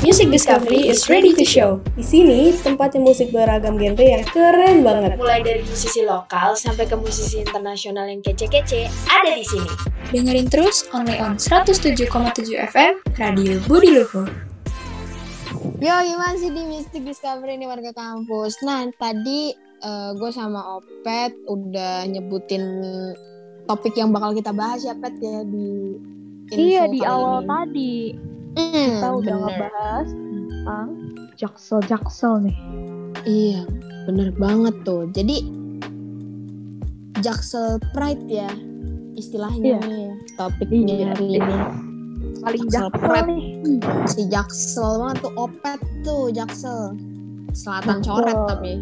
Music Discovery is ready to show. Di sini tempatnya musik beragam genre yang keren banget. Mulai dari musisi lokal sampai ke musisi internasional yang kece-kece ada di sini. Dengerin terus only on 107,7 FM Radio Budi Luhur. Yo, gimana sih di Mystic Discovery ini warga kampus? Nah, tadi uh, gue sama Opet udah nyebutin topik yang bakal kita bahas ya, Pet ya di Iya di awal ini. tadi Hmm, kita udah bener. ngebahas tentang jaksel-jaksel nih. Iya, bener banget tuh. Jadi Jaksel Pride ya istilahnya Iya. nih ya, topiknya Iya, hari iya. ini. Paling Jaksel jaksel Pride. nih. Si Jaksel banget tuh Opet tuh Jaksel. Selatan Jaksel. coret tapi.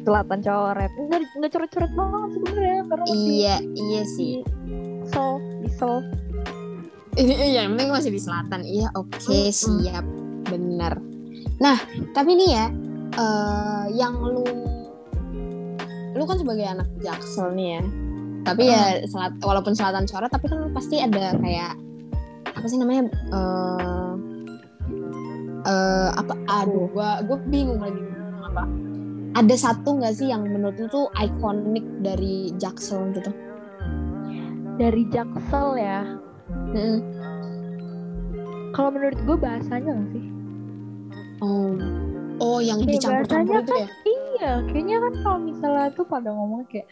Selatan coret. Enggak enggak coret-coret banget sebenarnya karena Iya, iya sih. Jaksel, Jaksel. Iya, yang penting masih di selatan. Iya, oke, Mm-mm. siap. Bener. Nah, tapi nih ya, eh yang lu lu kan sebagai anak Jaksel nih ya. Tapi ya selat, walaupun selatan coret, tapi kan pasti ada kayak apa sih namanya? eh eh, apa? Aduh, gua gua bingung lagi apa. Ada satu nggak sih yang menurut lu tuh ikonik dari Jaksel gitu? Dari jaksel ya. Mm-mm. Kalau menurut gue bahasanya nggak sih? Oh, oh yang Kayak dicampur-campur bahasanya itu ya? Iya, kayaknya kan kalau misalnya tuh pada ngomong kayak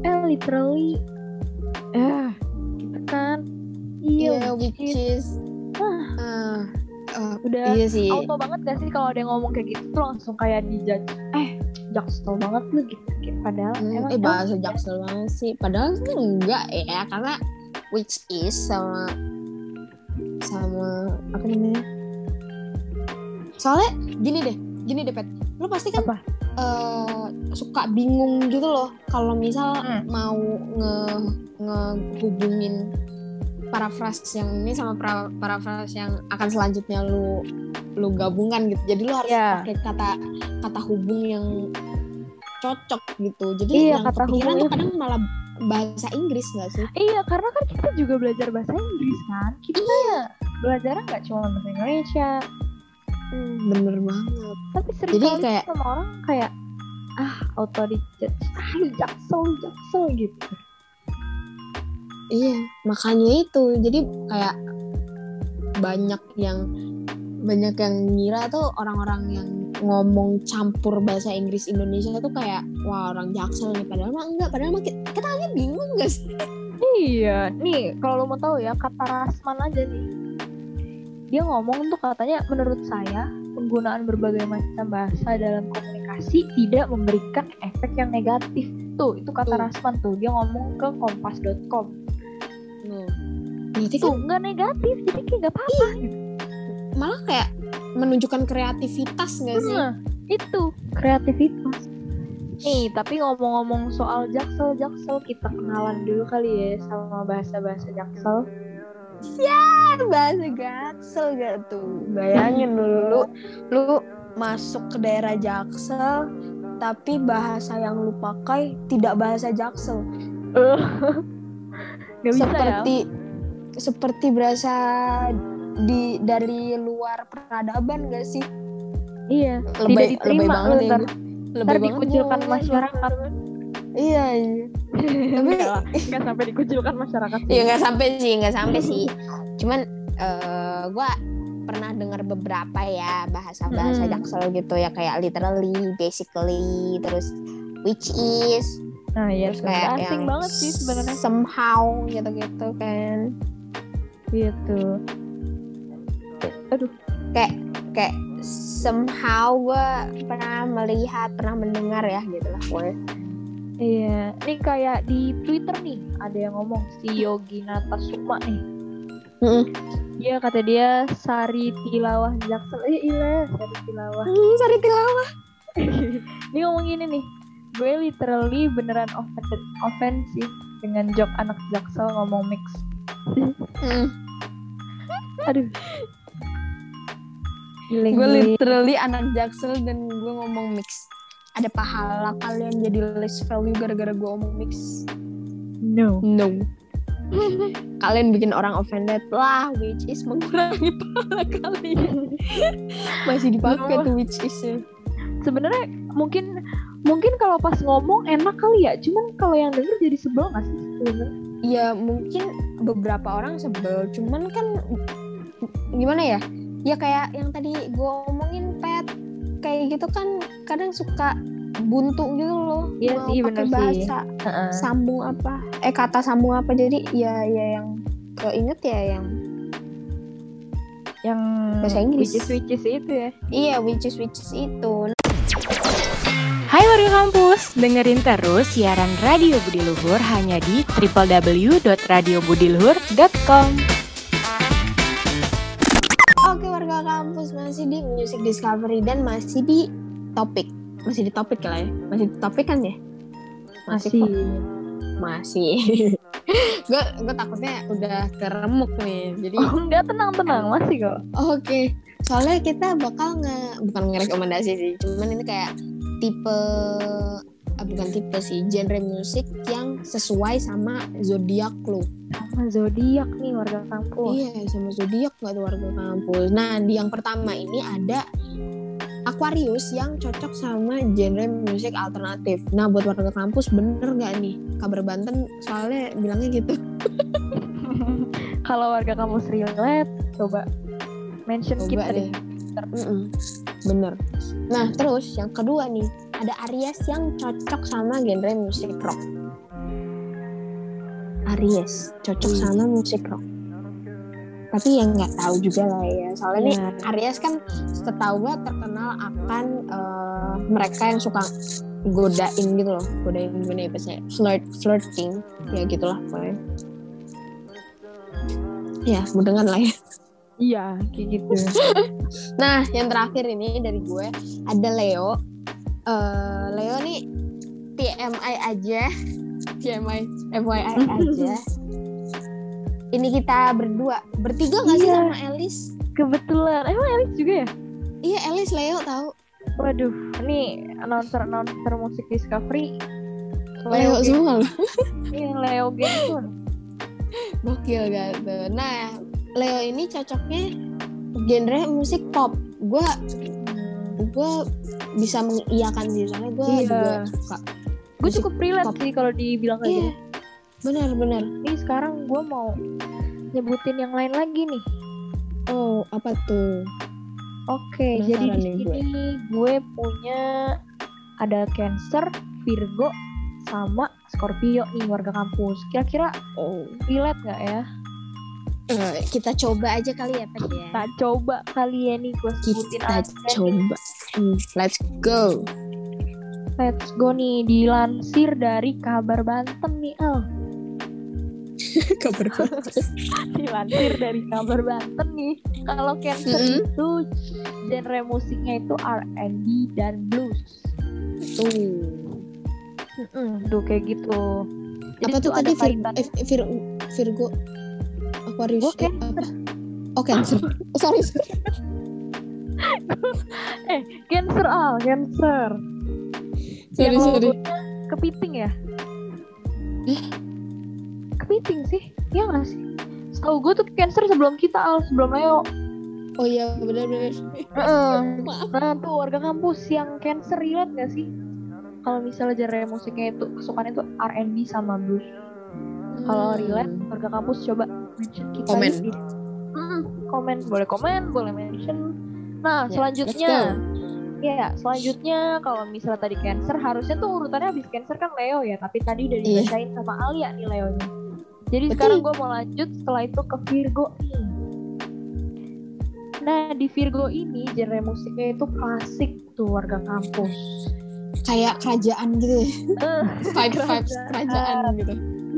eh literally eh gitu kan. Iya, Iya, which is Ah. ah, ah, udah iya sih. auto banget gak sih kalau ada yang ngomong kayak gitu tuh langsung kayak dijudge eh jaksel banget lu gitu Kayak padahal Hmm, emang eh bahasa jaksel banget sih. Padahal sih enggak ya, karena which is sama sama apa namanya? Soalnya gini deh, gini deh Pet. Lu pasti kan Apa? eh, suka bingung gitu loh kalau misal Hmm. mau nge ngehubungin paraphrase yang ini sama para paraphrase yang akan selanjutnya lu lu gabungkan gitu. Jadi lu harus Iya. pakai kata kata hubung yang cocok gitu. Jadi Iya, yang kata kepikiran hubung tuh kadang malah bahasa Inggris gak sih? Iya, karena kan kita juga belajar bahasa Inggris kan. Kita Iya. belajarnya nggak cuma bahasa Indonesia, Bener banget. tapi sering Jadi kali kayak- sama orang kayak ah auto dijudge, ah jaksel, jaksel gitu. Iya, makanya itu. Jadi kayak banyak yang banyak yang ngira tuh orang-orang yang ngomong campur bahasa Inggris Indonesia tuh kayak wah orang Jaksel nih padahal mah enggak padahal mah kita, kita aja bingung gak sih? Iya, nih kalau lo mau tahu ya kata Rasman aja nih. Dia ngomong tuh katanya menurut saya penggunaan berbagai macam bahasa dalam komunikasi tidak memberikan efek yang negatif. Tuh, itu kata Tuh. Rasman tuh. Dia ngomong ke kompas.com. Nah, berarti Tuh, kan nggak negatif, jadi kayak nggak apa-apa gitu. Malah kayak menunjukkan kreativitas gak sih? Nah, itu kreativitas. Nih, tapi ngomong-ngomong soal jaksel, jaksel kita kenalan dulu kali ya sama bahasa-bahasa jaksel. bahasa Jaksel gak tuh? Bayangin dulu lu, lu masuk ke daerah Jaksel tapi bahasa yang lu pakai tidak bahasa Jaksel. Gak bisa ya? seperti seperti berasa di dari luar peradaban gak sih? Iya, Lebay, diterima lebay banget ya. ntar. gitu. Ntar Lebay banget dikucilkan gua. masyarakat. Iya, iya. Tapi enggak sampai dikucilkan masyarakat. ya nggak sampai sih, nggak sampai sih. Cuman eh gua pernah dengar beberapa ya bahasa-bahasa Mm-mm. Jaksel gitu ya kayak literally, basically, terus which is, Nah, iya, terus kayak asing yang banget sih sebenarnya. somehow gitu-gitu kan. Gitu. Aduh, kayak kayak somehow gue pernah melihat pernah mendengar ya gitu lah pokoknya iya. Ini kayak di Twitter nih, ada yang ngomong si Yogi Nata Sukma nih. Mm-mm. Dia kata dia Sari Tilawah Jaksel. Eh, iya, Sari Tilawah. hmm, sorry tilawah Dia ngomong gini nih. Gue literally beneran offended, offend sih dengan joke anak Jaksel ngomong mix. Hmm. Aduh. Gue literally anak jaksel dan gue ngomong mix. Ada pahala kalian jadi less value gara-gara gue ngomong mix? No. no. Kalian bikin orang offended. Lah which is mengurangi pahala kalian. Masih dipakai tuh which is Sebenarnya mungkin mungkin kalau pas ngomong enak kali ya. Cuman kalau yang denger jadi sebel gak sih sebenarnya? ya mungkin beberapa orang sebel. Cuman kan gimana ya ya kayak yang tadi gue omongin pet kayak gitu kan kadang suka buntu gitu loh Iya mau sih, pakai bener sih. bahasa Heeh. sambung apa eh kata sambung apa jadi ya ya yang keinget ya yang Yang Bahasa Inggris. which is which is itu ya. iya which is which is itu Hai warga kampus, dengerin terus siaran Radio Budi Luhur hanya di www.radiobudiluhur.com. Kampus masih di Music Discovery dan masih di topik masih di topik lah ya masih di topik kan ya Masih. kok. masih gue gue takutnya udah keremuk nih jadi Oh enggak tenang-tenang masih kok. oke soalnya kita bakal nge bukan ngerekomendasi sih cuman ini kayak tipe bukan tipe sih genre musik yang sesuai sama zodiak lo Sama zodiak nih warga kampus. Iya, sama zodiak nggak tuh warga kampus. Nah, di yang pertama ini ada Aquarius yang cocok sama genre musik alternatif. Nah, buat warga kampus bener nggak nih? Kabar Banten soalnya bilangnya gitu. kalau warga kampus relate, coba mention Coba kita deh. deh. Mm-mm, bener. Nah, terus yang kedua nih, ada Aries yang cocok sama genre musik rock. Aries cocok sama musik rock. Tapi yang nggak tahu juga lah ya. Soalnya nih Iya. Aries kan setahu gue terkenal akan eh, mereka yang suka godain gitu loh, godain gimana ya bahasanya, flirt, flirting, ya gitulah pokoknya. Ya, mudengan lah ya. Iya, kayak gitu. Nah, yang terakhir ini dari gue ada Leo. Eh Leo nih TMI aja, TMI, FYI aja. Ini kita berdua, bertiga nggak sih Iya. sama Elis? Kebetulan, emang Alex juga ya? Iya, Elis Leo tahu. Waduh, ini announcer-announcer musik Discovery. Leo Gang- semua loh. Iya, Leo tuh. Gokil gak tuh. Nah, Leo ini cocoknya genre musik pop. Gue gue bisa mengiyakan sih soalnya gue Iya. juga suka. Gue cukup relate pop. sih kalau dibilang kayak Iya, gitu. benar-benar. Ini sekarang gue mau nyebutin yang lain lagi nih. Oh, apa tuh? Oke, jadi Penasaran di nih gue. sini gue punya ada Cancer, Virgo, sama Scorpio nih warga kampus. Kira-kira Oh, relate nggak ya? Eh, kita coba aja kali ya, Pet ya. Kita coba kali ya nih gue sebutin Kita aja nih. coba. Hmm, let's go. Let's go nih dilansir dari kabar Banten nih Al. Kabar Dilansir dari kabar Banten nih. Kalau Cancer Mm-mm. itu genre musiknya itu R&B dan blues. Tuh. Mm-mm, tuh kayak gitu. Jadi Apa tuh tadi Vir, kaitannya. eh, Vir- Virgo Aquarius Gue eh, apa? Oh, Cancer. Oh, sorry. sorry. Cancer Al, Cancer. Sorry, yang sorry. kepiting ya? Kepiting sih, iya gak sih? Setahu gue tuh Cancer sebelum kita Al, sebelum Leo. Oh iya, benar-benar. Heeh. Nah tuh warga kampus yang Cancer relate gak sih? Kalau misalnya genre musiknya itu kesukaan itu R&B sama blues. Kalau relate warga kampus coba mention kita Komen. di sini. Mm, komen, boleh komen, boleh mention. Nah Ya, selanjutnya, ya selanjutnya kalau misalnya tadi Cancer harusnya tuh urutannya habis Cancer kan Leo ya, tapi tadi udah Iya. dibacain sama Alia nih Leonya. Jadi Betul. sekarang gue mau lanjut setelah itu ke Virgo nih. Nah di Virgo ini genre musiknya itu klasik tuh warga kampus. Kayak kerajaan gitu ya. Eh, Vibes vibes kerajaan gitu.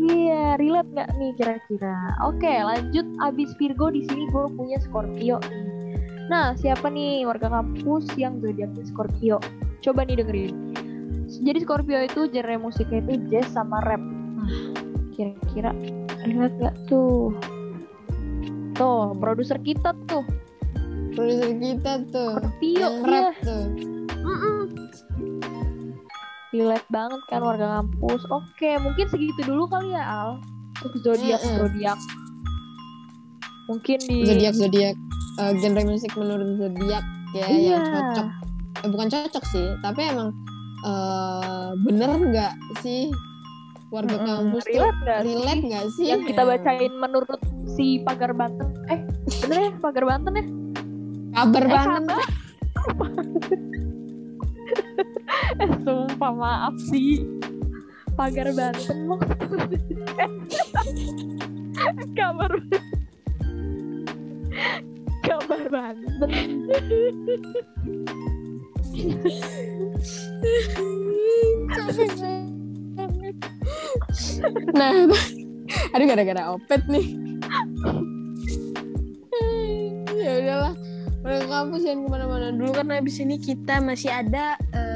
Iya, relate nggak nih kira-kira? Oke, lanjut abis Virgo di sini gue punya Scorpio nih. Nah, siapa nih warga kampus yang zodiaknya Scorpio? Coba nih dengerin. Jadi Scorpio itu genre musiknya itu jazz sama rap. Nah, kira-kira relate nggak tuh? Tuh, produser kita tuh, Produser kita tuh. Scorpio, yang iya. rap tuh. Mm-mm. Relate banget kan warga kampus. Oke, mungkin segitu dulu kali ya Al. zodiak Mm-mm. zodiak mungkin di zodiak zodiak eh, genre musik menurut zodiak ya Iya. yang cocok eh, bukan cocok sih tapi emang eh, bener nggak sih warga Mm-mm. kampus tuh relate nggak sih? relate nggak sih yang kita bacain menurut si pagar Banten eh bener ya pagar Banten ya kabar eh kagak eh sumpah maaf sih. Pagar Banten. Mau kabar kabar Banten. Nah aduh gara-gara opet nih. Ya udahlah. Warga kampus jangan ke mana-mana. Dulu karena abis ini kita masih ada eh,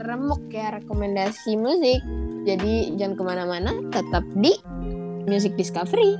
remuk ya rekomendasi musik. Jadi jangan ke mana-mana tetap di Music Discovery